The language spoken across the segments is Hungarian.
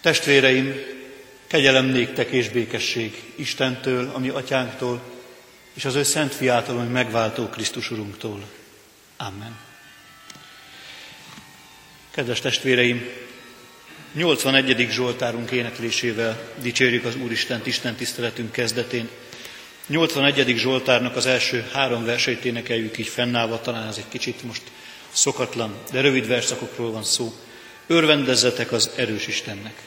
Testvéreim, kegyelem néktek és békesség Istentől, ami atyánktól, és az ő szent fiától, ami megváltó Krisztus Urunktól. Amen. Kedves testvéreim, 81. Zsoltárunk éneklésével dicsérjük az Úristent Isten tiszteletünk kezdetén. 81. Zsoltárnak az első három versét énekeljük így fennállva, talán ez egy kicsit most szokatlan, de rövid verszakokról van szó. Örvendezzetek az erős Istennek.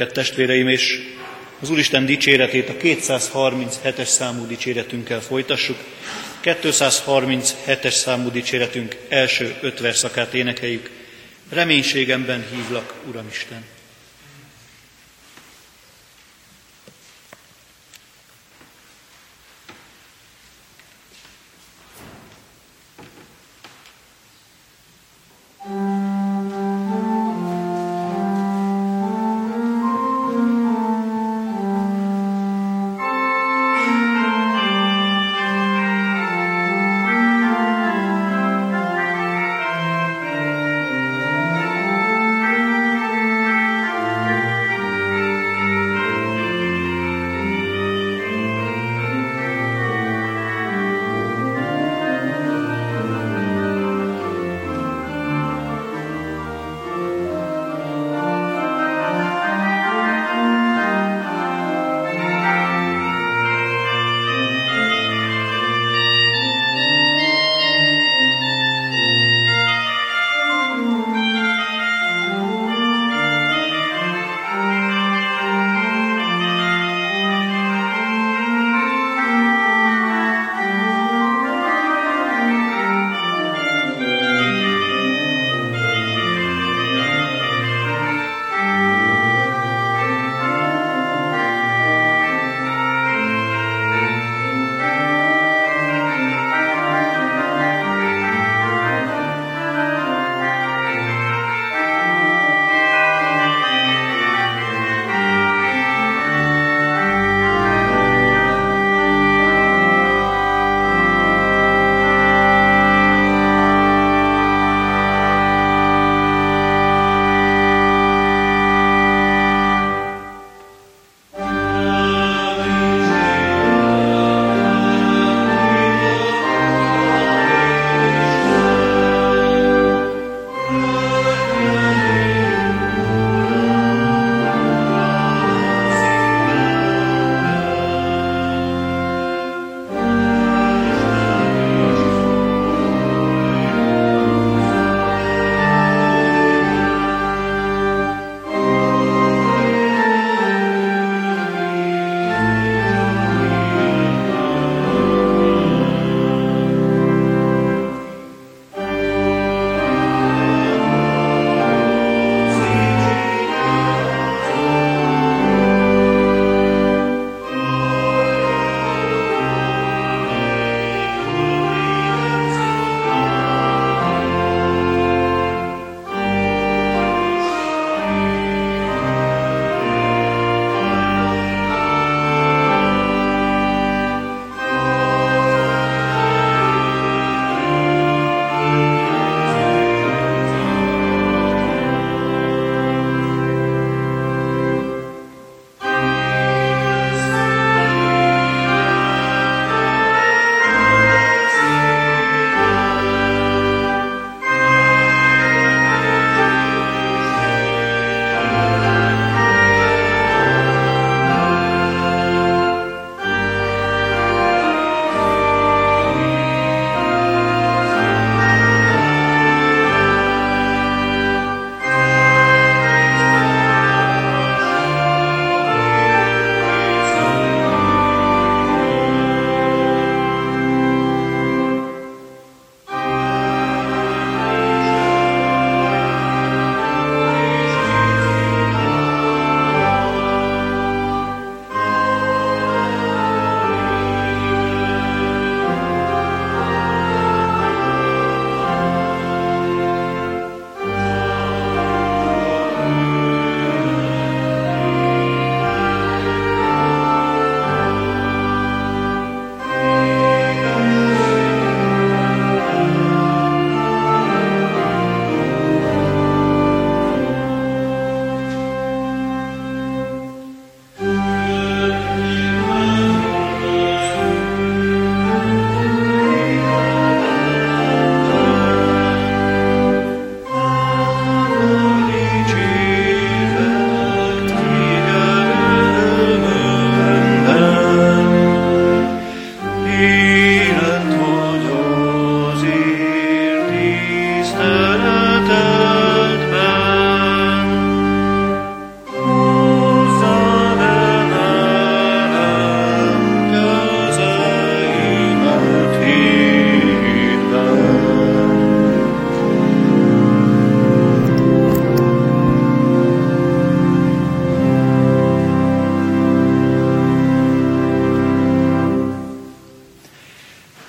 Helyiteket, testvéreim, és az Úristen dicséretét a 237-es számú dicséretünkkel folytassuk. 237-es számú dicséretünk első öt verszakát énekeljük. Reménységemben hívlak, Uram Isten!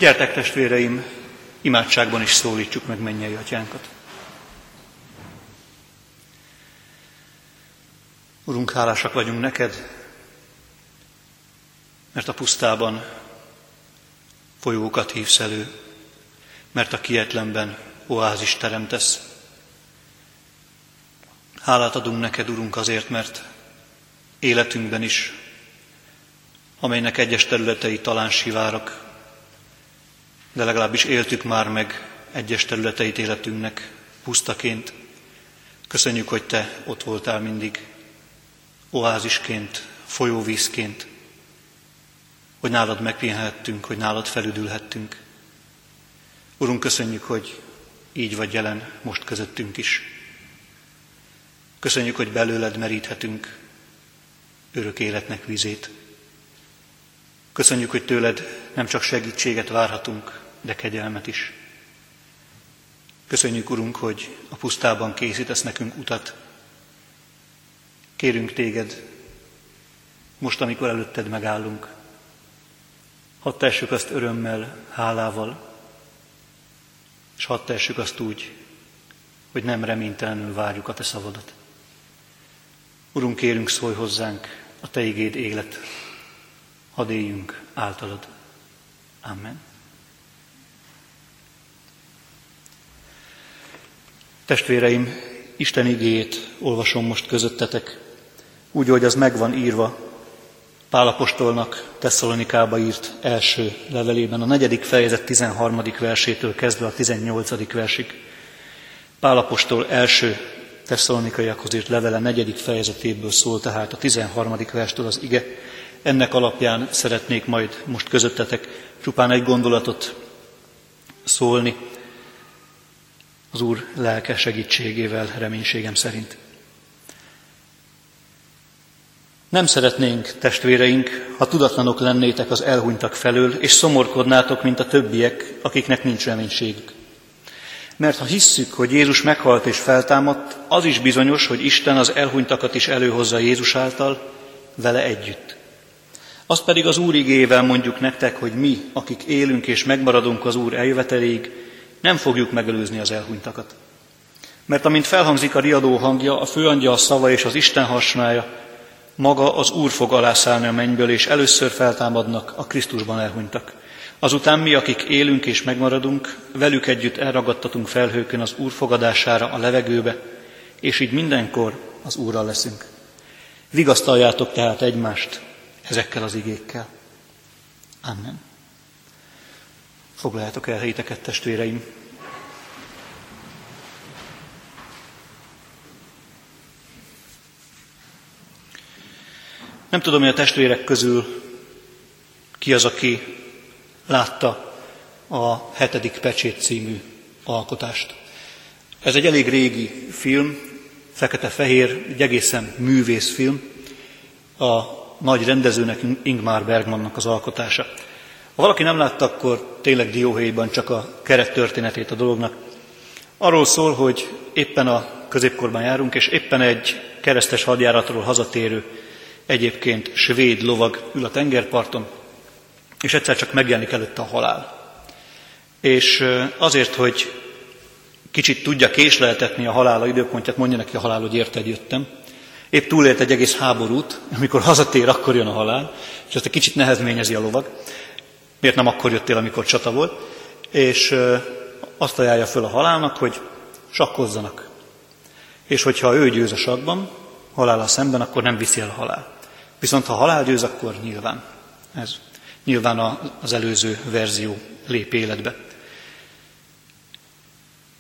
Gyertek testvéreim, imádságban is szólítsuk meg mennyei atyánkat. Urunk, hálásak vagyunk neked, mert a pusztában folyókat hívsz elő, mert a kietlenben oázis teremtesz. Hálát adunk neked, Urunk, azért, mert életünkben is, amelynek egyes területei talán sivárak, de legalábbis éltük már meg egyes területeit életünknek pusztaként. Köszönjük, hogy Te ott voltál mindig, oázisként, folyóvízként, hogy nálad megpihenhettünk, hogy nálad felüdülhettünk. Urunk, köszönjük, hogy így vagy jelen most közöttünk is. Köszönjük, hogy belőled meríthetünk örök életnek vízét. Köszönjük, hogy tőled nem csak segítséget várhatunk, de kegyelmet is. Köszönjük, Urunk, hogy a pusztában készítesz nekünk utat. Kérünk téged, most, amikor előtted megállunk, hadd tessük azt örömmel, hálával, és hadd tessük azt úgy, hogy nem reménytelenül várjuk a Te szavadat. Urunk, kérünk, szólj hozzánk, a Te igéd élet, hadd éljünk általad. Amen. Testvéreim, Isten igéjét olvasom most közöttetek, úgy, hogy az meg van írva Pálapostolnak Tesszalonikába írt első levelében, a negyedik fejezet 13. versétől kezdve a 18. versig. Pálapostól első tesszalonikaiakhoz írt levele negyedik fejezetéből szól, tehát a 13. verstől az ige. Ennek alapján szeretnék majd most közöttetek csupán egy gondolatot szólni, az Úr lelke segítségével, reménységem szerint. Nem szeretnénk, testvéreink, ha tudatlanok lennétek az elhunytak felől, és szomorkodnátok, mint a többiek, akiknek nincs reménységük. Mert ha hisszük, hogy Jézus meghalt és feltámadt, az is bizonyos, hogy Isten az elhunytakat is előhozza Jézus által, vele együtt. Azt pedig az Úr igével mondjuk nektek, hogy mi, akik élünk és megmaradunk az Úr eljöveteléig, nem fogjuk megelőzni az elhunytakat. Mert amint felhangzik a riadó hangja, a főangyal szava és az Isten hasnája, maga az Úr fog alászállni a mennyből, és először feltámadnak a Krisztusban elhunytak. Azután mi, akik élünk és megmaradunk, velük együtt elragadtatunk felhőkön az Úr fogadására a levegőbe, és így mindenkor az Úrral leszünk. Vigasztaljátok tehát egymást ezekkel az igékkel. Amen. Foglaljátok el helyiteket, testvéreim! Nem tudom, hogy a testvérek közül ki az, aki látta a hetedik pecsét című alkotást. Ez egy elég régi film, fekete-fehér, egy egészen művészfilm, a nagy rendezőnek Ingmar Bergmannak az alkotása. Ha valaki nem látta, akkor tényleg dióhéjban csak a keret történetét a dolognak. Arról szól, hogy éppen a középkorban járunk, és éppen egy keresztes hadjáratról hazatérő, egyébként svéd lovag ül a tengerparton, és egyszer csak megjelenik előtte a halál. És azért, hogy kicsit tudja késleltetni a halála időpontját, mondja neki a halál, hogy érted, jöttem. Épp túlélt egy egész háborút, amikor hazatér, akkor jön a halál, és ezt egy kicsit nehezményezi a lovag. Miért nem akkor jöttél, amikor csata volt? És azt ajánlja föl a halálnak, hogy sakkozzanak. És hogyha ő győz a sakban, halállal szemben, akkor nem viszi el a halál. Viszont ha halál győz, akkor nyilván. Ez nyilván az előző verzió lép életbe.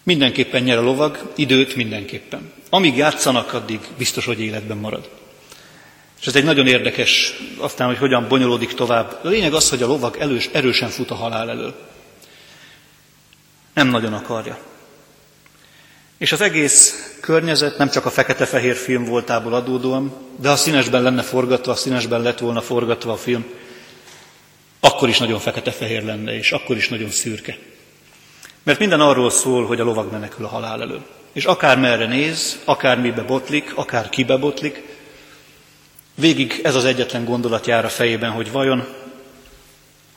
Mindenképpen nyer a lovag, időt mindenképpen. Amíg játszanak, addig biztos, hogy életben marad. És ez egy nagyon érdekes, aztán, hogy hogyan bonyolódik tovább. A lényeg az, hogy a lovag elős, erősen fut a halál elől. Nem nagyon akarja. És az egész környezet nem csak a fekete-fehér film voltából adódóan, de ha színesben lenne forgatva, színesben lett volna forgatva a film, akkor is nagyon fekete-fehér lenne, és akkor is nagyon szürke. Mert minden arról szól, hogy a lovag menekül a halál elől. És akár merre néz, akár mibe botlik, akár kibe botlik, Végig ez az egyetlen gondolat jár a fejében, hogy vajon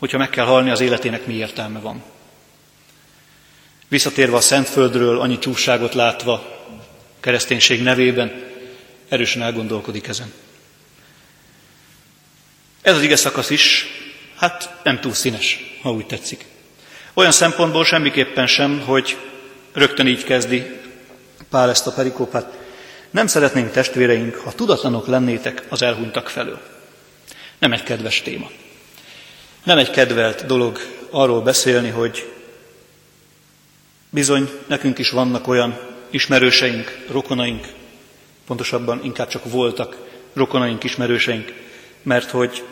hogyha meg kell halni, az életének mi értelme van. Visszatérve a Szentföldről, annyi csúságot látva, kereszténység nevében, erősen elgondolkodik ezen. Ez az ige szakasz is, hát nem túl színes, ha úgy tetszik. Olyan szempontból semmiképpen sem, hogy rögtön így kezdi Pál ezt a perikópát. Nem szeretnénk testvéreink, ha tudatlanok lennétek az elhunytak felől. Nem egy kedves téma. Nem egy kedvelt dolog arról beszélni, hogy bizony nekünk is vannak olyan ismerőseink, rokonaink, pontosabban inkább csak voltak rokonaink, ismerőseink, mert hogy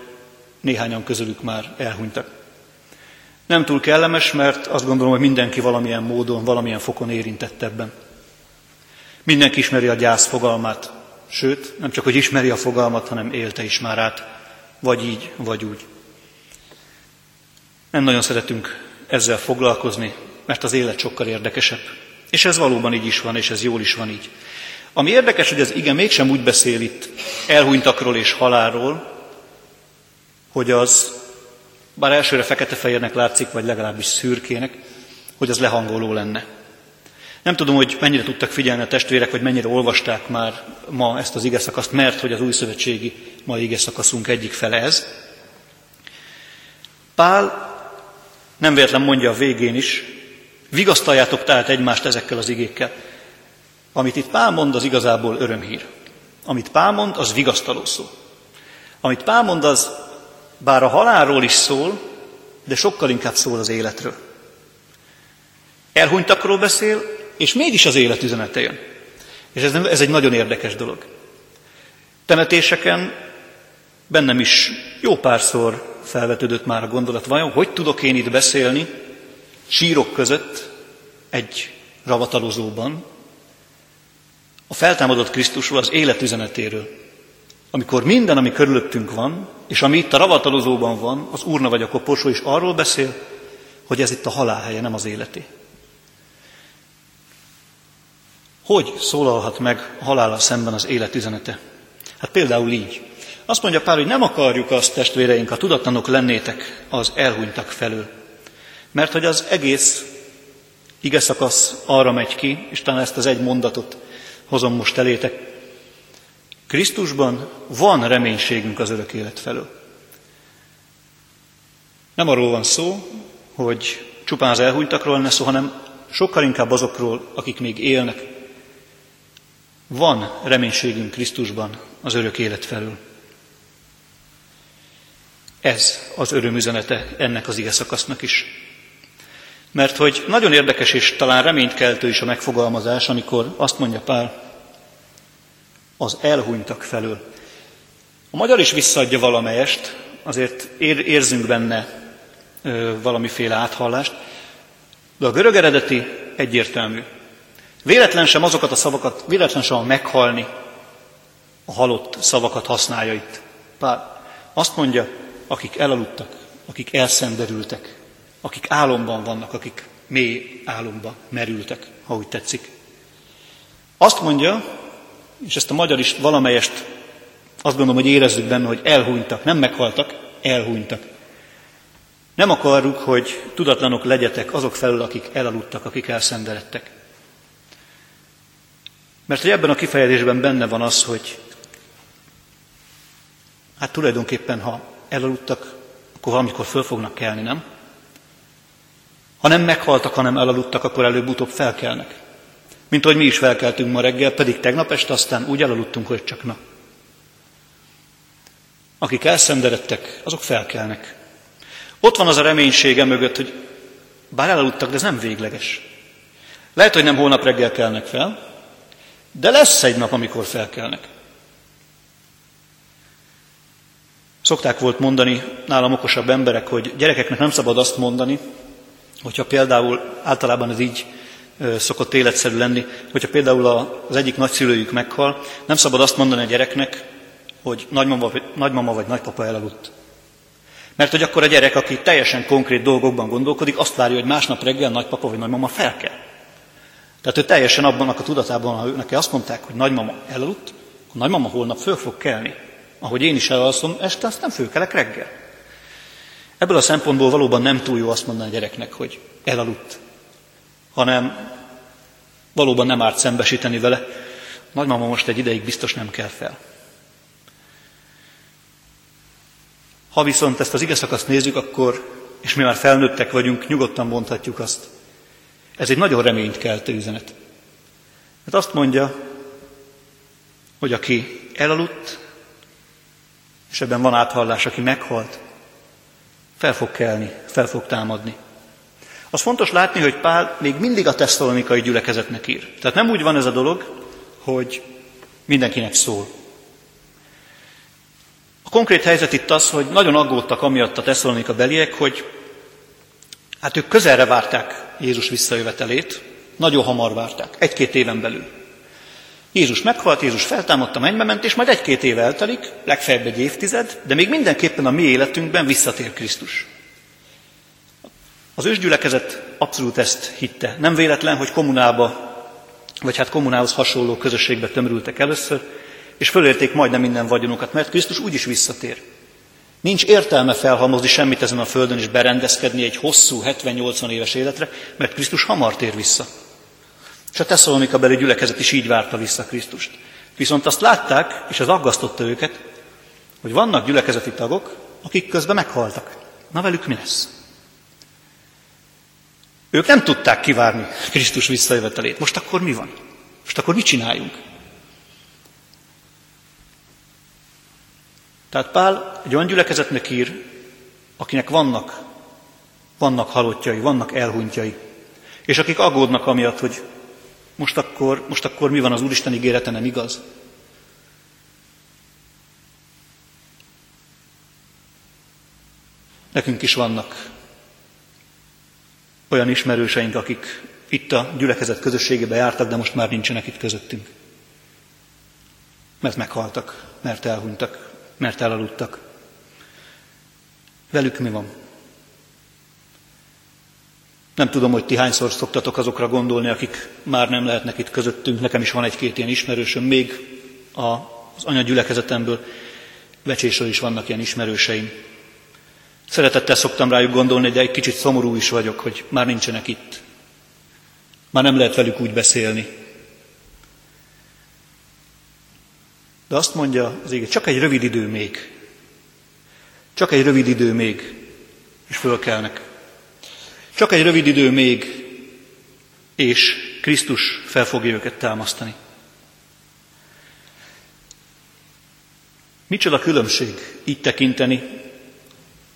néhányan közülük már elhunytak. Nem túl kellemes, mert azt gondolom, hogy mindenki valamilyen módon, valamilyen fokon érintett ebben. Mindenki ismeri a gyász fogalmát, sőt, nem csak, hogy ismeri a fogalmat, hanem élte is már át, vagy így, vagy úgy. Nem nagyon szeretünk ezzel foglalkozni, mert az élet sokkal érdekesebb. És ez valóban így is van, és ez jól is van így. Ami érdekes, hogy az ige mégsem úgy beszél itt elhunytakról és halálról, hogy az, bár elsőre fekete-fehérnek látszik, vagy legalábbis szürkének, hogy az lehangoló lenne. Nem tudom, hogy mennyire tudtak figyelni a testvérek, vagy mennyire olvasták már ma ezt az ige szakaszt, mert hogy az új szövetségi mai ige szakaszunk egyik fele ez. Pál nem véletlen mondja a végén is, vigasztaljátok tehát egymást ezekkel az igékkel. Amit itt Pál mond, az igazából örömhír. Amit Pál mond, az vigasztaló szó. Amit Pál mond, az bár a halálról is szól, de sokkal inkább szól az életről. Elhunytakról beszél, és mégis az élet üzenete jön. És ez, ez egy nagyon érdekes dolog. Temetéseken bennem is jó párszor felvetődött már a gondolat, vajon hogy tudok én itt beszélni sírok között egy ravatalozóban a feltámadott Krisztusról, az életüzenetéről. Amikor minden, ami körülöttünk van, és ami itt a ravatalozóban van, az úrna vagy a koporsó is arról beszél, hogy ez itt a halálhelye, nem az életé. Hogy szólalhat meg a halállal szemben az élet üzenete? Hát például így. Azt mondja Pál, hogy nem akarjuk azt, testvéreink, a tudatlanok lennétek az elhunytak felől. Mert hogy az egész ige szakasz arra megy ki, és talán ezt az egy mondatot hozom most elétek. Krisztusban van reménységünk az örök élet felől. Nem arról van szó, hogy csupán az elhunytakról lenne szó, hanem sokkal inkább azokról, akik még élnek, van reménységünk Krisztusban az örök élet felül. Ez az örömüzenete ennek az ige szakasznak is. Mert hogy nagyon érdekes és talán reménykeltő is a megfogalmazás, amikor azt mondja Pál, az elhunytak felől. A magyar is visszaadja valamelyest, azért ér, érzünk benne ö, valamiféle áthallást, de a görög eredeti egyértelmű. Véletlen sem azokat a szavakat, véletlen sem a meghalni, a halott szavakat használja itt. Pál azt mondja, akik elaludtak, akik elszenderültek, akik álomban vannak, akik mély álomba merültek, ha úgy tetszik. Azt mondja, és ezt a magyar is valamelyest azt gondolom, hogy érezzük benne, hogy elhunytak, nem meghaltak, elhunytak. Nem akarjuk, hogy tudatlanok legyetek azok felül, akik elaludtak, akik elszenderedtek. Mert hogy ebben a kifejezésben benne van az, hogy hát tulajdonképpen, ha elaludtak, akkor valamikor föl fognak kelni, nem? Ha nem meghaltak, hanem elaludtak, akkor előbb-utóbb felkelnek. Mint hogy mi is felkeltünk ma reggel, pedig tegnap este aztán úgy elaludtunk, hogy csak na. Akik elszenderedtek, azok felkelnek. Ott van az a reménysége mögött, hogy bár elaludtak, de ez nem végleges. Lehet, hogy nem holnap reggel kelnek fel, de lesz egy nap, amikor felkelnek. Szokták volt mondani nálam okosabb emberek, hogy gyerekeknek nem szabad azt mondani, hogyha például általában ez így szokott életszerű lenni, hogyha például az egyik nagyszülőjük meghal, nem szabad azt mondani a gyereknek, hogy nagymama, nagymama vagy nagypapa elaludt. Mert hogy akkor a gyerek, aki teljesen konkrét dolgokban gondolkodik, azt várja, hogy másnap reggel nagypapa vagy nagymama fel kell. Tehát ő teljesen abban a tudatában, ha neki azt mondták, hogy nagymama elaludt, akkor nagymama holnap föl fog kelni. Ahogy én is elalszom este, azt nem fölkelek reggel. Ebből a szempontból valóban nem túl jó azt mondani a gyereknek, hogy elaludt, hanem valóban nem árt szembesíteni vele. Nagymama most egy ideig biztos nem kell fel. Ha viszont ezt az igeszakaszt nézzük, akkor, és mi már felnőttek vagyunk, nyugodtan mondhatjuk azt. Ez egy nagyon reményt keltő üzenet. Mert azt mondja, hogy aki elaludt, és ebben van áthallás, aki meghalt, fel fog kelni, fel fog támadni. Az fontos látni, hogy Pál még mindig a tesztalonikai gyülekezetnek ír. Tehát nem úgy van ez a dolog, hogy mindenkinek szól. A konkrét helyzet itt az, hogy nagyon aggódtak amiatt a tesztalonika beliek, hogy hát ők közelre várták Jézus visszajövetelét, nagyon hamar várták, egy-két éven belül. Jézus meghalt, Jézus feltámadta, mennybe ment, és majd egy-két év eltelik, legfeljebb egy évtized, de még mindenképpen a mi életünkben visszatér Krisztus. Az ősgyülekezet abszolút ezt hitte. Nem véletlen, hogy kommunába, vagy hát kommunához hasonló közösségbe tömörültek először, és fölérték majdnem minden vagyonukat, mert Krisztus úgyis visszatér. Nincs értelme felhalmozni semmit ezen a földön és berendezkedni egy hosszú 70-80 éves életre, mert Krisztus hamar tér vissza. És a Tesszalonika beli gyülekezet is így várta vissza Krisztust. Viszont azt látták, és az aggasztotta őket, hogy vannak gyülekezeti tagok, akik közben meghaltak. Na velük mi lesz? Ők nem tudták kivárni Krisztus visszajövetelét. Most akkor mi van? Most akkor mit csináljunk? Tehát Pál egy olyan gyülekezetnek ír, akinek vannak, vannak halottjai, vannak elhunytjai, és akik aggódnak amiatt, hogy most akkor, most akkor mi van az Úristen ígérete, nem igaz? Nekünk is vannak olyan ismerőseink, akik itt a gyülekezet közösségébe jártak, de most már nincsenek itt közöttünk. Mert meghaltak, mert elhunytak, mert elaludtak. Velük mi van? Nem tudom, hogy ti hányszor szoktatok azokra gondolni, akik már nem lehetnek itt közöttünk. Nekem is van egy-két ilyen ismerősöm, még az anyagyülekezetemből becsésről is vannak ilyen ismerőseim. Szeretettel szoktam rájuk gondolni, de egy kicsit szomorú is vagyok, hogy már nincsenek itt. Már nem lehet velük úgy beszélni. De azt mondja az ége, csak egy rövid idő még. Csak egy rövid idő még, és fölkelnek. Csak egy rövid idő még, és Krisztus fel fogja őket támasztani. Micsoda különbség így tekinteni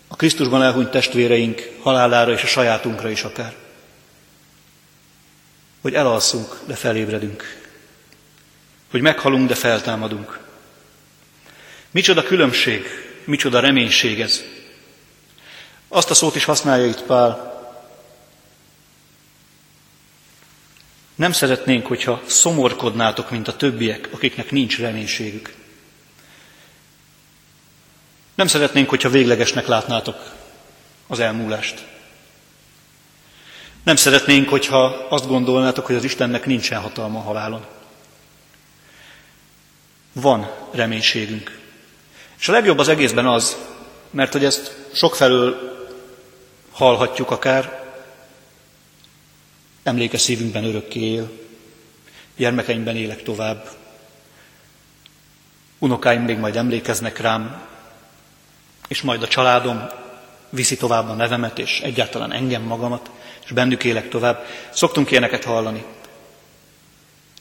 a Krisztusban elhunyt testvéreink halálára és a sajátunkra is akár. Hogy elalszunk, de felébredünk. Hogy meghalunk, de feltámadunk. Micsoda különbség, micsoda reménység ez. Azt a szót is használja itt Pál. Nem szeretnénk, hogyha szomorkodnátok, mint a többiek, akiknek nincs reménységük. Nem szeretnénk, hogyha véglegesnek látnátok az elmúlást. Nem szeretnénk, hogyha azt gondolnátok, hogy az Istennek nincsen hatalma a halálon. Van reménységünk. És a legjobb az egészben az, mert hogy ezt sokfelől hallhatjuk akár, emléke szívünkben örökké él, gyermekeimben élek tovább, unokáim még majd emlékeznek rám, és majd a családom viszi tovább a nevemet, és egyáltalán engem magamat, és bennük élek tovább. Szoktunk ilyeneket hallani.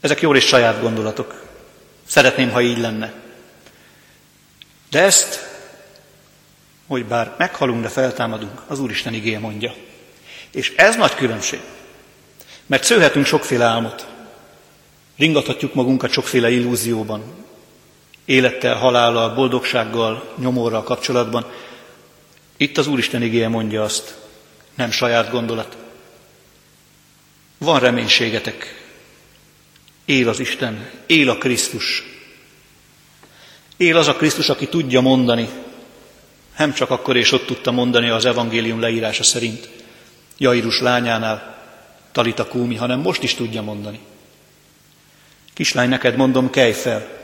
Ezek jól és saját gondolatok. Szeretném, ha így lenne. De ezt, hogy bár meghalunk, de feltámadunk, az Úristen igéje mondja. És ez nagy különbség. Mert szőhetünk sokféle álmot. Ringathatjuk magunkat sokféle illúzióban, élettel, halállal, boldogsággal, nyomorral kapcsolatban. Itt az Úristen igéje mondja azt, nem saját gondolat. Van reménységetek. Él az Isten, él a Krisztus. Él az a Krisztus, aki tudja mondani, nem csak akkor és ott tudta mondani az evangélium leírása szerint, Jairus lányánál, Talita Kúmi, hanem most is tudja mondani. Kislány, neked mondom, kelj fel,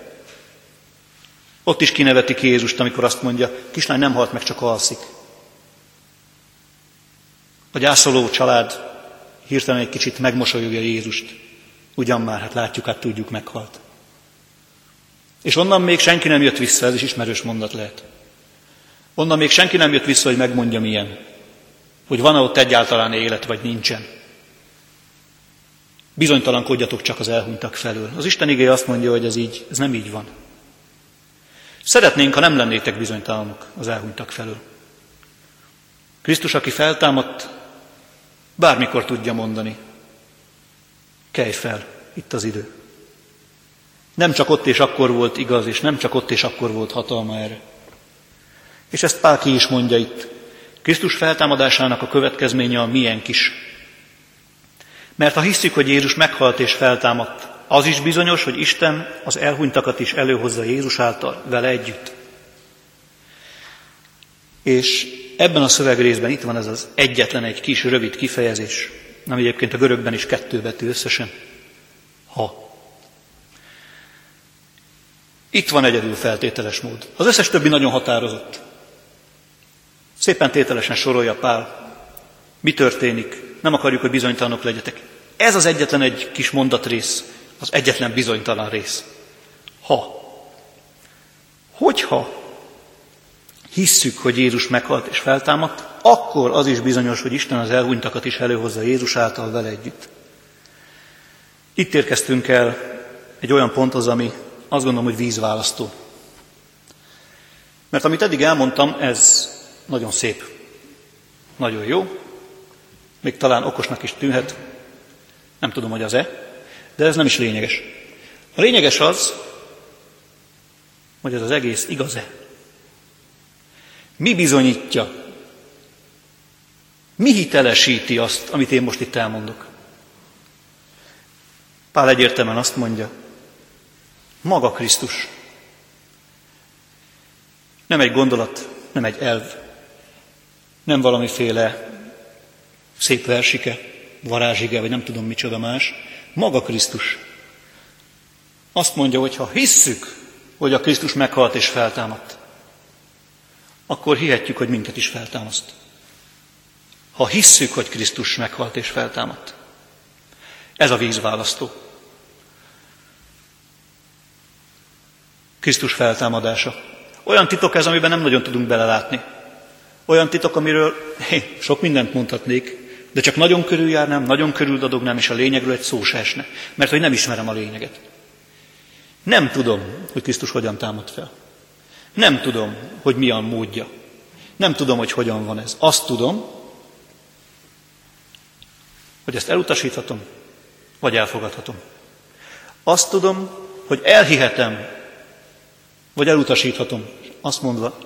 ott is kinevetik Jézust, amikor azt mondja, kislány nem halt meg, csak alszik. A gyászoló család hirtelen egy kicsit megmosolyogja Jézust. Ugyan már, hát látjuk, hát tudjuk, meghalt. És onnan még senki nem jött vissza, ez is ismerős mondat lehet. Onnan még senki nem jött vissza, hogy megmondja milyen. Hogy van-e ott egyáltalán élet, vagy nincsen. Bizonytalankodjatok csak az elhunytak felől. Az Isten igény azt mondja, hogy ez így, ez nem így van. Szeretnénk, ha nem lennétek bizonytalanok az elhunytak felől. Krisztus, aki feltámadt, bármikor tudja mondani, kelj fel, itt az idő. Nem csak ott és akkor volt igaz, és nem csak ott és akkor volt hatalma erre. És ezt Pál ki is mondja itt. Krisztus feltámadásának a következménye a milyen kis. Mert ha hiszük, hogy Jézus meghalt és feltámadt, az is bizonyos, hogy Isten az elhunytakat is előhozza Jézus által vele együtt. És ebben a szövegrészben itt van ez az egyetlen egy kis rövid kifejezés, ami egyébként a görögben is kettő betű összesen. Ha. Itt van egyedül feltételes mód. Az összes többi nagyon határozott. Szépen tételesen sorolja Pál. Mi történik? Nem akarjuk, hogy bizonytalanok legyetek. Ez az egyetlen egy kis mondatrész, az egyetlen bizonytalan rész. Ha. Hogyha hisszük, hogy Jézus meghalt és feltámadt, akkor az is bizonyos, hogy Isten az elhunytakat is előhozza Jézus által vele együtt. Itt érkeztünk el egy olyan ponthoz, ami azt gondolom, hogy vízválasztó. Mert amit eddig elmondtam, ez nagyon szép, nagyon jó, még talán okosnak is tűnhet, nem tudom, hogy az-e, de ez nem is lényeges. A lényeges az, hogy ez az egész igaz-e. Mi bizonyítja, mi hitelesíti azt, amit én most itt elmondok? Pál egyértelműen azt mondja, maga Krisztus. Nem egy gondolat, nem egy elv, nem valamiféle szép versike, varázsige, vagy nem tudom micsoda más, maga Krisztus. Azt mondja, hogy ha hisszük, hogy a Krisztus meghalt és feltámadt, akkor hihetjük, hogy minket is feltámaszt. Ha hisszük, hogy Krisztus meghalt és feltámadt. Ez a vízválasztó. Krisztus feltámadása. Olyan titok ez, amiben nem nagyon tudunk belelátni. Olyan titok, amiről hé, sok mindent mondhatnék, de csak nagyon körüljárnám, nagyon körüldadognám, és a lényegről egy szó se esne, mert hogy nem ismerem a lényeget. Nem tudom, hogy Krisztus hogyan támad fel. Nem tudom, hogy mi a módja. Nem tudom, hogy hogyan van ez. Azt tudom, hogy ezt elutasíthatom, vagy elfogadhatom. Azt tudom, hogy elhihetem, vagy elutasíthatom. Azt mondva,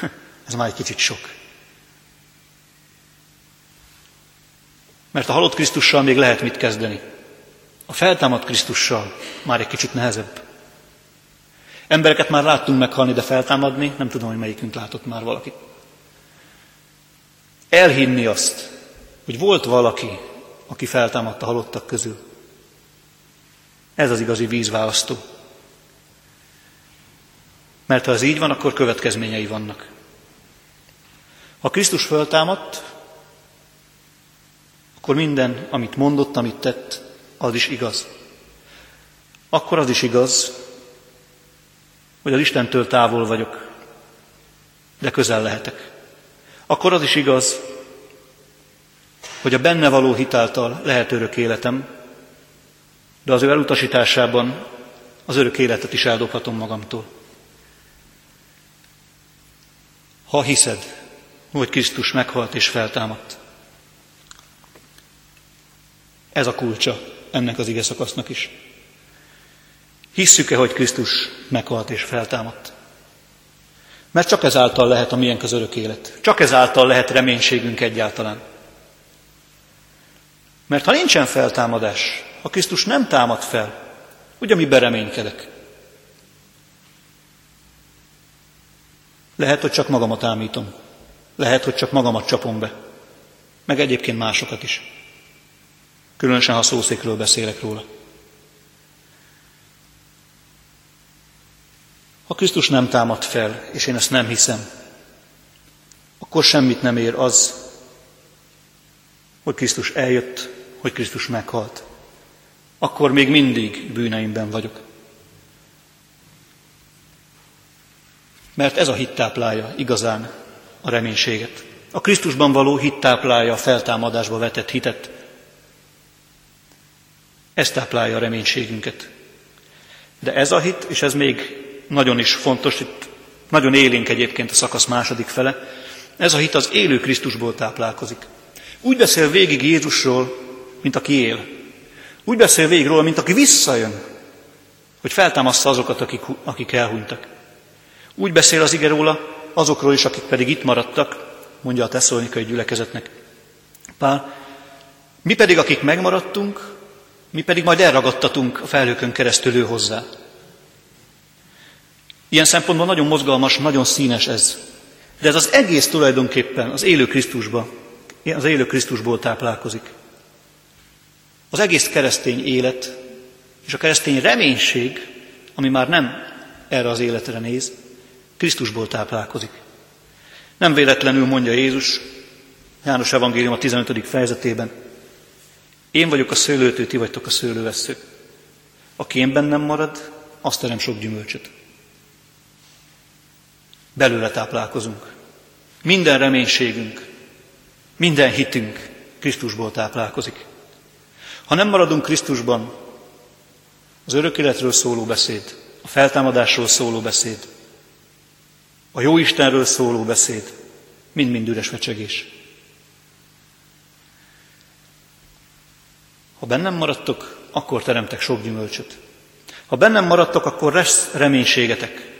ez már egy kicsit sok. Mert a halott Krisztussal még lehet mit kezdeni. A feltámadt Krisztussal már egy kicsit nehezebb. Embereket már láttunk meghalni, de feltámadni, nem tudom, hogy melyikünk látott már valakit. Elhinni azt, hogy volt valaki, aki feltámadta halottak közül. Ez az igazi vízválasztó. Mert ha ez így van, akkor következményei vannak. Ha Krisztus föltámadt, akkor minden, amit mondott, amit tett, az is igaz. Akkor az is igaz, hogy az Istentől távol vagyok, de közel lehetek. Akkor az is igaz, hogy a benne való hitáltal lehet örök életem, de az ő elutasításában az örök életet is eldobhatom magamtól. Ha hiszed, hogy Krisztus meghalt és feltámadt, ez a kulcsa ennek az ige szakasznak is. Hisszük-e, hogy Krisztus meghalt és feltámadt? Mert csak ezáltal lehet a miénk az örök élet. Csak ezáltal lehet reménységünk egyáltalán. Mert ha nincsen feltámadás, ha Krisztus nem támad fel, ugye mi bereménykedek? Lehet, hogy csak magamat ámítom. Lehet, hogy csak magamat csapom be. Meg egyébként másokat is. Különösen, ha szószékről beszélek róla. Ha Krisztus nem támad fel, és én ezt nem hiszem, akkor semmit nem ér az, hogy Krisztus eljött, hogy Krisztus meghalt. Akkor még mindig bűneimben vagyok. Mert ez a hit táplálja igazán a reménységet. A Krisztusban való hit táplálja a feltámadásba vetett hitet. Ez táplálja a reménységünket. De ez a hit, és ez még nagyon is fontos, itt nagyon élénk egyébként a szakasz második fele, ez a hit az élő Krisztusból táplálkozik. Úgy beszél végig Jézusról, mint aki él. Úgy beszél végig róla, mint aki visszajön, hogy feltámaszta azokat, akik, akik elhunytak. Úgy beszél az ige róla azokról is, akik pedig itt maradtak, mondja a tesszolonikai gyülekezetnek. Pál, mi pedig, akik megmaradtunk, mi pedig majd elragadtatunk a felhőkön keresztül ő hozzá. Ilyen szempontból nagyon mozgalmas, nagyon színes ez. De ez az egész tulajdonképpen az élő Krisztusba, az élő Krisztusból táplálkozik. Az egész keresztény élet és a keresztény reménység, ami már nem erre az életre néz, Krisztusból táplálkozik. Nem véletlenül mondja Jézus János Evangélium a 15. fejezetében, én vagyok a szőlőtő, ti vagytok a szőlőveszők. Aki én bennem marad, azt terem sok gyümölcsöt. Belőle táplálkozunk. Minden reménységünk, minden hitünk Krisztusból táplálkozik. Ha nem maradunk Krisztusban, az örök életről szóló beszéd, a feltámadásról szóló beszéd, a jó Istenről szóló beszéd, mind-mind üres vecsegés. Ha bennem maradtok, akkor teremtek sok gyümölcsöt. Ha bennem maradtok, akkor lesz reménységetek.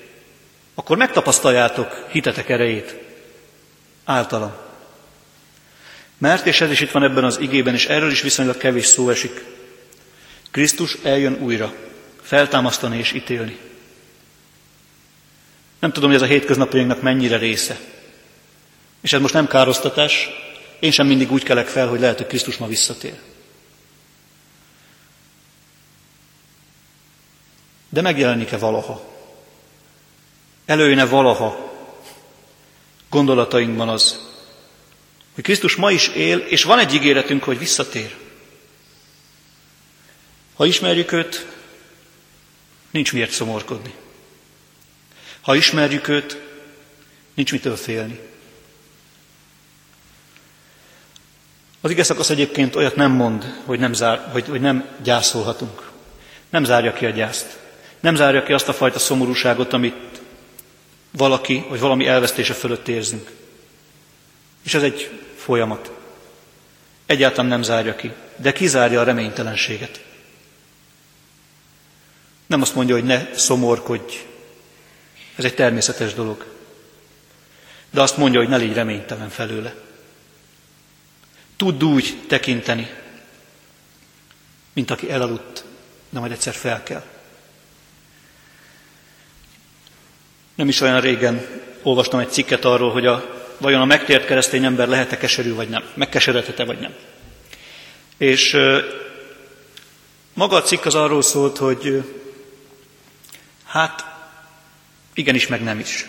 Akkor megtapasztaljátok hitetek erejét általam. Mert, és ez is itt van ebben az igében, és erről is viszonylag kevés szó esik, Krisztus eljön újra, feltámasztani és ítélni. Nem tudom, hogy ez a hétköznapjainknak mennyire része. És ez most nem károsztatás, én sem mindig úgy kelek fel, hogy lehet, hogy Krisztus ma visszatér. De megjelenik-e valaha? Előjön-e valaha gondolatainkban az, hogy Krisztus ma is él, és van egy ígéretünk, hogy visszatér. Ha ismerjük őt, nincs miért szomorkodni. Ha ismerjük őt, nincs mitől félni. Az ige szakasz egyébként olyat nem mond, hogy nem, zár, hogy, hogy nem gyászolhatunk. Nem zárja ki a gyászt. Nem zárja ki azt a fajta szomorúságot, amit valaki vagy valami elvesztése fölött érzünk. És ez egy folyamat. Egyáltalán nem zárja ki, de kizárja a reménytelenséget. Nem azt mondja, hogy ne szomorkodj, ez egy természetes dolog. De azt mondja, hogy ne légy reménytelen felőle. Tudd úgy tekinteni, mint aki elaludt, de majd egyszer fel kell. Nem is olyan régen olvastam egy cikket arról, hogy a, vajon a megtért keresztény ember lehet-e keserű vagy nem, megkeseredhet-e vagy nem. És maga a cikk az arról szólt, hogy hát igenis, meg nem is.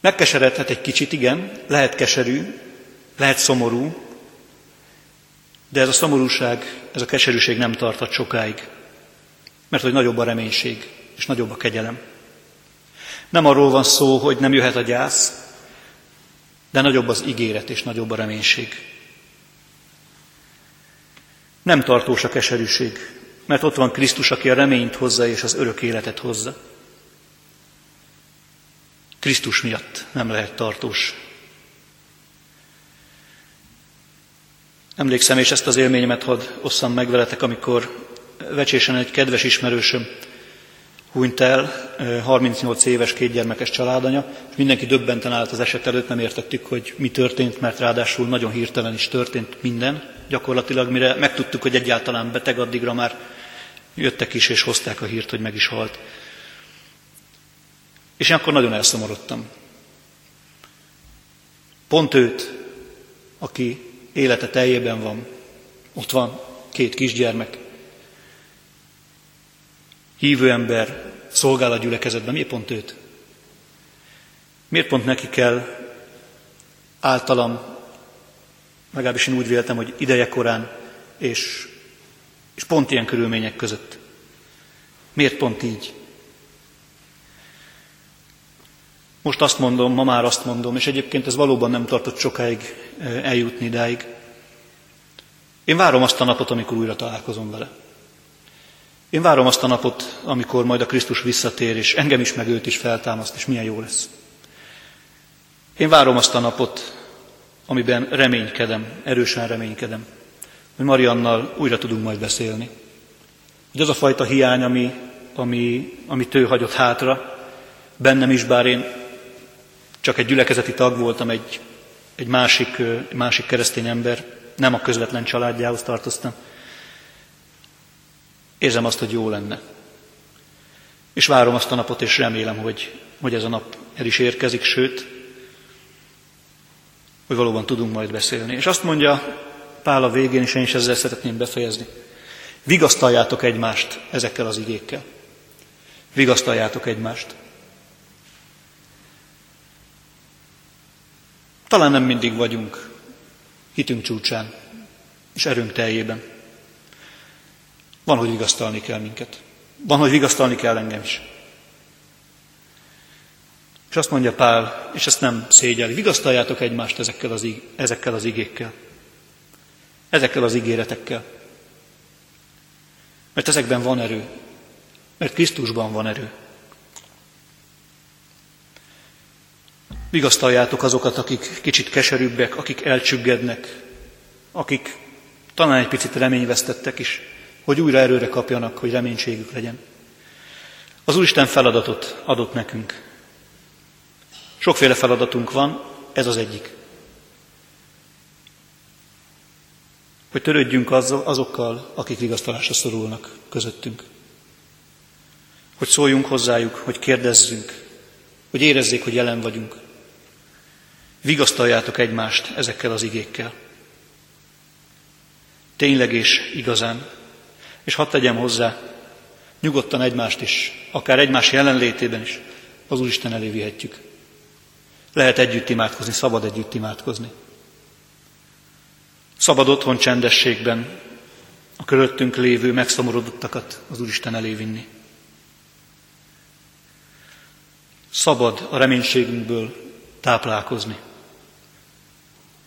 Megkeseredhet egy kicsit, igen, lehet keserű, lehet szomorú, de ez a szomorúság, ez a keserűség nem tarthat sokáig, mert hogy nagyobb a reménység, és nagyobb a kegyelem. Nem arról van szó, hogy nem jöhet a gyász, de nagyobb az ígéret és nagyobb a reménység. Nem tartós a keserűség, mert ott van Krisztus, aki a reményt hozza és az örök életet hozza. Krisztus miatt nem lehet tartós. Emlékszem, és ezt az élményemet hadd osszam meg veletek, amikor vecsésen egy kedves ismerősöm hunyt el, 38 éves kétgyermekes családanya, és mindenki döbbenten állt az eset előtt, nem értettük, hogy mi történt, mert ráadásul nagyon hirtelen is történt minden. Gyakorlatilag mire megtudtuk, hogy egyáltalán beteg, addigra már jöttek is és hozták a hírt, hogy meg is halt. És én akkor nagyon elszomorodtam. Pont őt, aki élete teljében van, ott van két kisgyermek, hívő ember szolgál a gyülekezetben, miért pont őt? Miért pont neki kell általam legalábbis én úgy véltem, hogy ideje korán, és, és pont ilyen körülmények között. Miért pont így? Most azt mondom, ma már azt mondom, és egyébként ez valóban nem tartott sokáig eljutni idáig. Én várom azt a napot, amikor újra találkozom vele. Én várom azt a napot, amikor majd a Krisztus visszatér, és engem is, meg őt is feltámaszt, és milyen jó lesz. Én várom azt a napot, amiben reménykedem, erősen reménykedem, hogy Mariannal újra tudunk majd beszélni. Hogy az a fajta hiány, ami, ami, amit ő hagyott hátra, bennem is, bár én csak egy gyülekezeti tag voltam, egy, egy másik, másik keresztény ember, nem a közvetlen családjához tartoztam. Érzem azt, hogy jó lenne. És várom azt a napot, és remélem, hogy, hogy ez a nap el is érkezik, sőt, hogy valóban tudunk majd beszélni. És azt mondja Pál a végén, és én is ezzel szeretném befejezni. Vigasztaljátok egymást ezekkel az igékkel. Vigasztaljátok egymást. Talán nem mindig vagyunk hitünk csúcsán és erőnk teljében. Van, hogy vigasztalni kell minket. Van, hogy vigasztalni kell engem is. És azt mondja Pál, és ezt nem szégyeli, vigasztaljátok egymást ezekkel az, ezekkel az igékkel. Ezekkel az ígéretekkel. Mert ezekben van erő. Mert Krisztusban van erő. Vigasztaljátok azokat, akik kicsit keserűbbek, akik elcsüggednek, akik talán egy picit reményvesztettek is, hogy újra erőre kapjanak, hogy reménységük legyen. Az Úristen feladatot adott nekünk. Sokféle feladatunk van, ez az egyik. Hogy törődjünk azokkal, akik vigasztalásra szorulnak közöttünk. Hogy szóljunk hozzájuk, hogy kérdezzünk, hogy érezzék, hogy jelen vagyunk. Vigasztaljátok egymást ezekkel az igékkel. Tényleg és igazán. És hadd tegyem hozzá, nyugodtan egymást is, akár egymás jelenlétében is az Úristen elé vihetjük. Lehet együtt imádkozni, szabad együtt imádkozni. Szabad otthon csendességben a körülöttünk lévő megszomorodottakat az Úristen elé vinni. Szabad a reménységünkből táplálkozni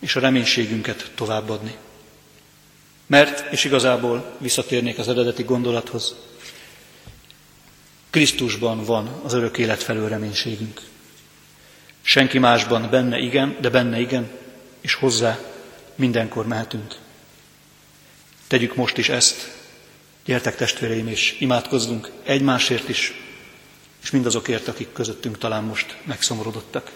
és a reménységünket továbbadni. Mert, és igazából visszatérnék az eredeti gondolathoz, Krisztusban van az örök élet felől reménységünk. Senki másban benne igen, de benne igen, és hozzá mindenkor mehetünk. Tegyük most is ezt, gyertek testvéreim, és imádkozzunk egymásért is, és mindazokért, akik közöttünk talán most megszomorodottak.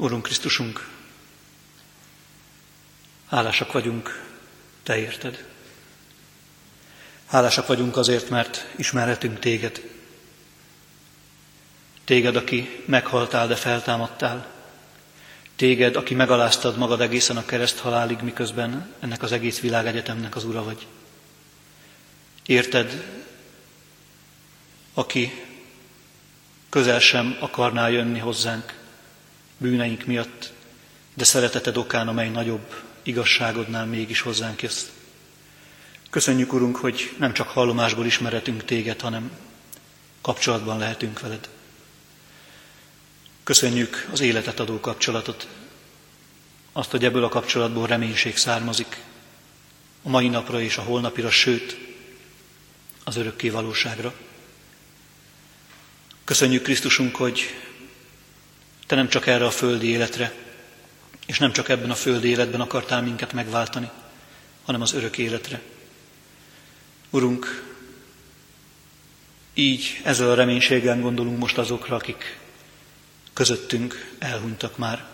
Úrunk Krisztusunk, hálásak vagyunk Te érted. Hálásak vagyunk azért, mert ismerhetünk Téged. Téged, aki meghaltál, de feltámadtál. Téged, aki megaláztad magad egészen a kereszt halálig, miközben ennek az egész világegyetemnek az ura vagy. Érted, aki közel sem akarná jönni hozzánk, bűneink miatt, de szereteted okán, amely nagyobb igazságodnál mégis hozzánk jössz. Köszönjük, Urunk, hogy nem csak hallomásból ismeretünk téged, hanem kapcsolatban lehetünk veled. Köszönjük az életet adó kapcsolatot, azt, hogy ebből a kapcsolatból reménység származik, a mai napra és a holnapira, sőt, az örökké valóságra. Köszönjük Krisztusunk, hogy te nem csak erre a földi életre, és nem csak ebben a földi életben akartál minket megváltani, hanem az örök életre. Urunk, így ezzel a reménységgel gondolunk most azokra, akik közöttünk elhunytak már.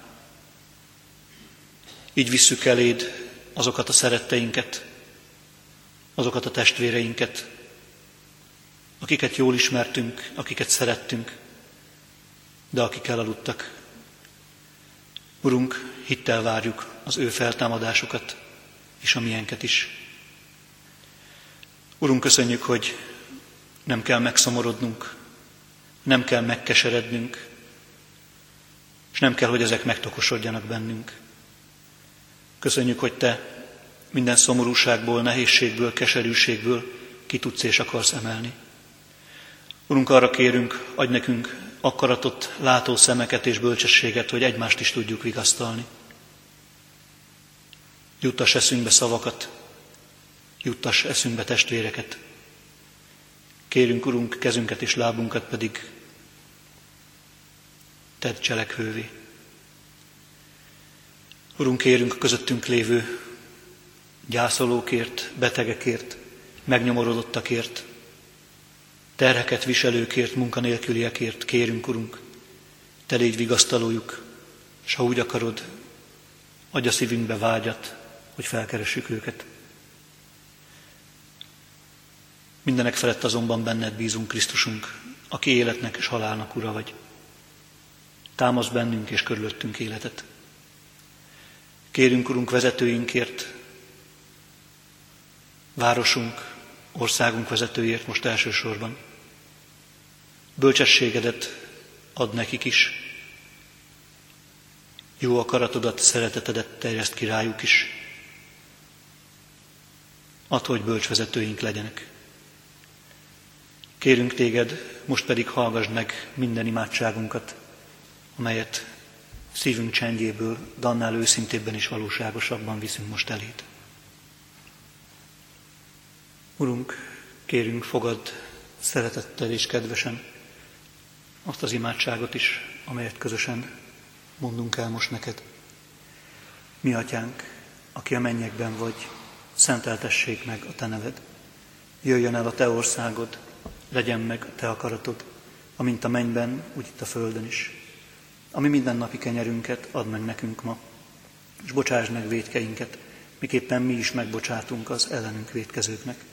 Így visszük eléd azokat a szeretteinket, azokat a testvéreinket, akiket jól ismertünk, akiket szerettünk, de akik elaludtak. Urunk, hittel várjuk az ő feltámadásukat és a miénket is. Urunk, köszönjük, hogy nem kell megszomorodnunk, nem kell megkeserednünk, és nem kell, hogy ezek megtokosodjanak bennünk. Köszönjük, hogy Te minden szomorúságból, nehézségből, keserűségből ki tudsz és akarsz emelni. Urunk, arra kérünk, adj nekünk akaratot, látó szemeket és bölcsességet, hogy egymást is tudjuk vigasztalni. Juttass eszünkbe szavakat, juttass eszünkbe testvéreket. Kérünk, Urunk, kezünket és lábunkat pedig tedd cselekvővé. Urunk, kérünk közöttünk lévő gyászolókért, betegekért, megnyomorodottakért, terheket viselőkért, munkanélküliekért kérünk, Urunk, Te légy vigasztalójuk, és ha úgy akarod, adj a szívünkbe vágyat, hogy felkeressük őket. Mindenek felett azonban benned bízunk, Krisztusunk, aki életnek és halálnak ura vagy. Támasz bennünk és körülöttünk életet. Kérünk, Urunk, vezetőinkért, városunk, országunk vezetőért most elsősorban. Bölcsességedet ad nekik is. Jó akaratodat, szeretetedet terjeszt ki rájuk is. Add, hogy bölcsvezetőink legyenek. Kérünk téged, most pedig hallgassd meg minden imádságunkat, amelyet szívünk csendjéből, de annál őszintébben és valóságosabban viszünk most eléd. Urunk, kérünk, fogad szeretettel és kedvesen azt az imádságot is, amelyet közösen mondunk el most neked. Mi atyánk, aki a mennyekben vagy, szenteltessék meg a te neved. Jöjjön el a te országod, legyen meg a te akaratod, amint a mennyben, úgy itt a földön is. Ami mindennapi kenyerünket add meg nekünk ma, és bocsáss meg védkeinket, miképpen mi is megbocsátunk az ellenünk védkezőknek.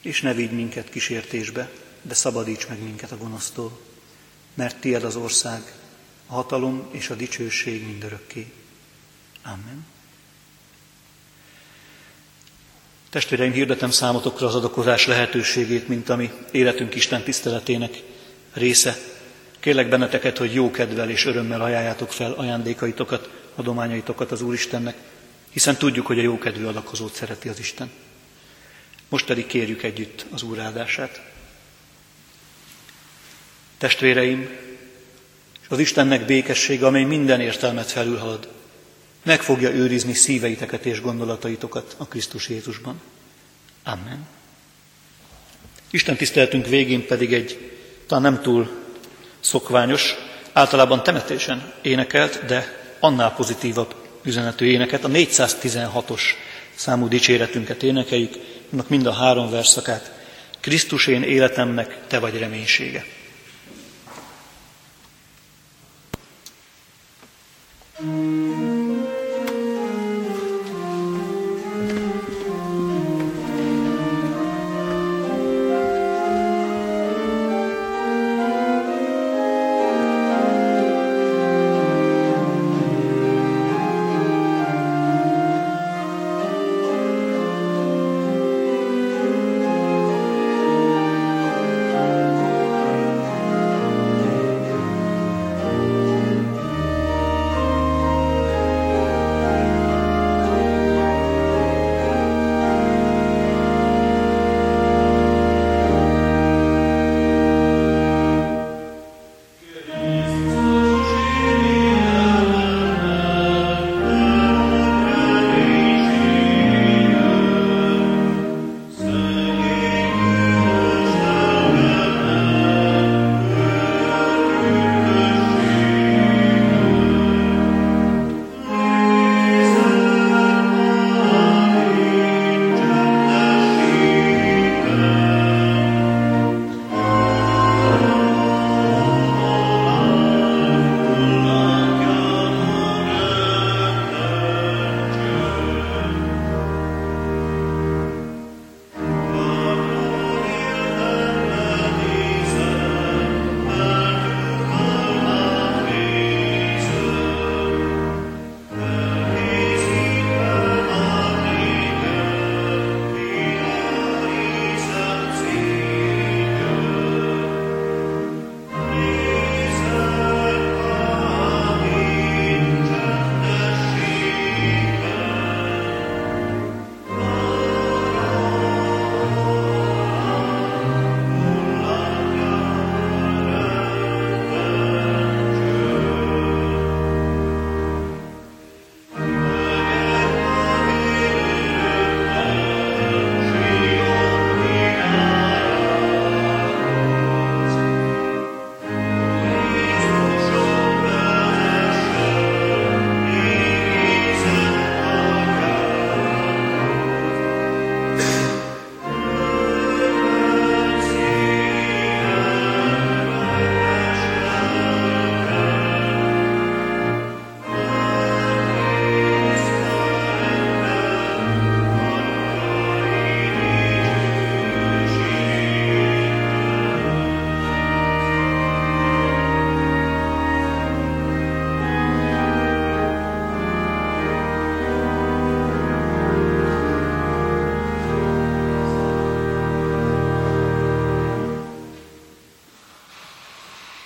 És ne vigy minket kísértésbe, de szabadíts meg minket a gonosztól, mert tied az ország, a hatalom és a dicsőség mindörökké. Amen. Testvéreim, hirdetem számotokra az adakozás lehetőségét, mint ami életünk Isten tiszteletének része. Kérlek benneteket, hogy jó kedvel és örömmel ajánljátok fel ajándékaitokat, adományaitokat az Úristennek, hiszen tudjuk, hogy a jókedvű adakozót szereti az Isten. Most pedig kérjük együtt az Úr áldását. Testvéreim, az Istennek békessége, amely minden értelmet felülhalad, meg fogja őrizni szíveiteket és gondolataitokat a Krisztus Jézusban. Amen. Isten tiszteltünk végén pedig egy talán nem túl szokványos, általában temetésen énekelt, de annál pozitívabb üzenetű éneket, a 416-os számú dicséretünket énekeljük, mind a három verszakát. Krisztus én életemnek, te vagy reménysége. thank you